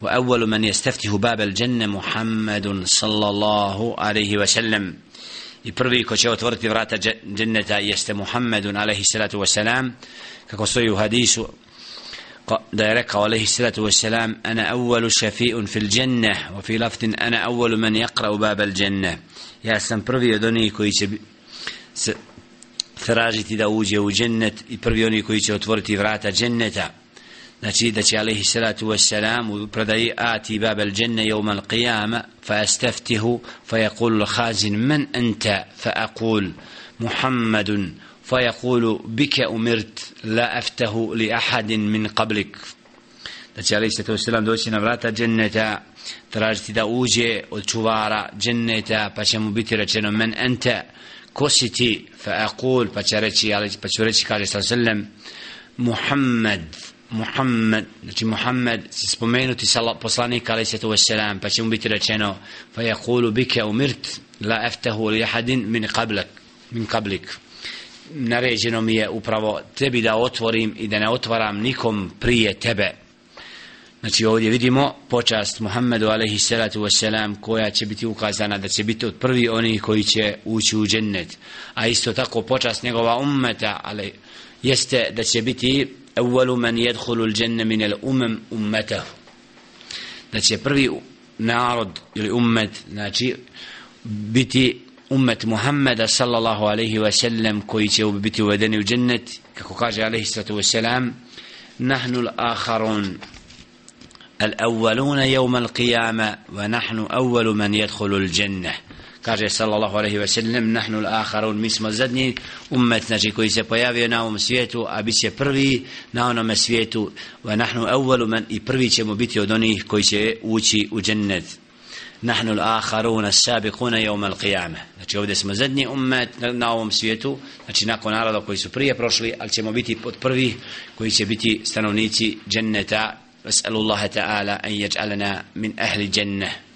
وأول من يستفتح باب الجنة محمد صلى الله عليه وسلم i prvi ko će otvoriti vrata dženneta jeste Muhammedun alaihi salatu wasalam kako stoji u hadisu da je rekao alaihi salatu wasalam ana awalu šafi'un fil dženne wa fi laftin ana awalu man yaqra bab al dženne ja sam prvi od onih koji će se tražiti da uđe u džennet i prvi oni koji će otvoriti vrata dženneta znači da će alaihi salatu wassalam u predaji ati bab al dženne jevm al qiyama fa astaftihu fa yakul khazin man anta fa aqul muhammadun fa yakulu bika umirt la aftahu li ahadin min qablik da će alaihi salatu wassalam doći na vrata dženneta tražiti da uđe od čuvara dženneta pa Muhammed, znači Muhammed se spomenuti sa poslanika alaihi sallatu wassalam, pa će mu biti rečeno, fa jakulu bike umirt, la eftahu li ahadin min qablak, min qablik. Naređeno mi je upravo tebi da otvorim i da ne otvaram nikom prije tebe. Znači ovdje vidimo počast Muhammedu alaihi salatu wasalam koja će biti ukazana da će biti od prvi oni koji će ući u džennet. A isto tako počast njegova ummeta, ali jeste da će biti أول من يدخل الجنة من الأمم أمته znači prvi narod ili ummet znači biti ummet Muhammeda sallallahu alaihi wa sallam koji će biti uvedeni u džennet kako kaže alaihi sallatu wa sallam nahnu l'akharun الأولون يوم القيامة ونحن أول من يدخل الجنة kaže sallallahu alejhi ve sellem nahnu al akharun mi smo zadnji ummet znači koji se pojavio na ovom svijetu a bi se prvi na onom svijetu. Wa nahnu awwalu man i prvi ćemo biti od onih koji će ući u džennet. Nahnu al akharun as sabiquna yawm al qiyamah znači ovde smo zadnji ummet na ovom svijetu znači nakon naroda koji su prije prošli al ćemo biti od prvi koji će biti stanovnici dženneta. Nas'alullaha ta'ala an yaj'alana min ahli jannah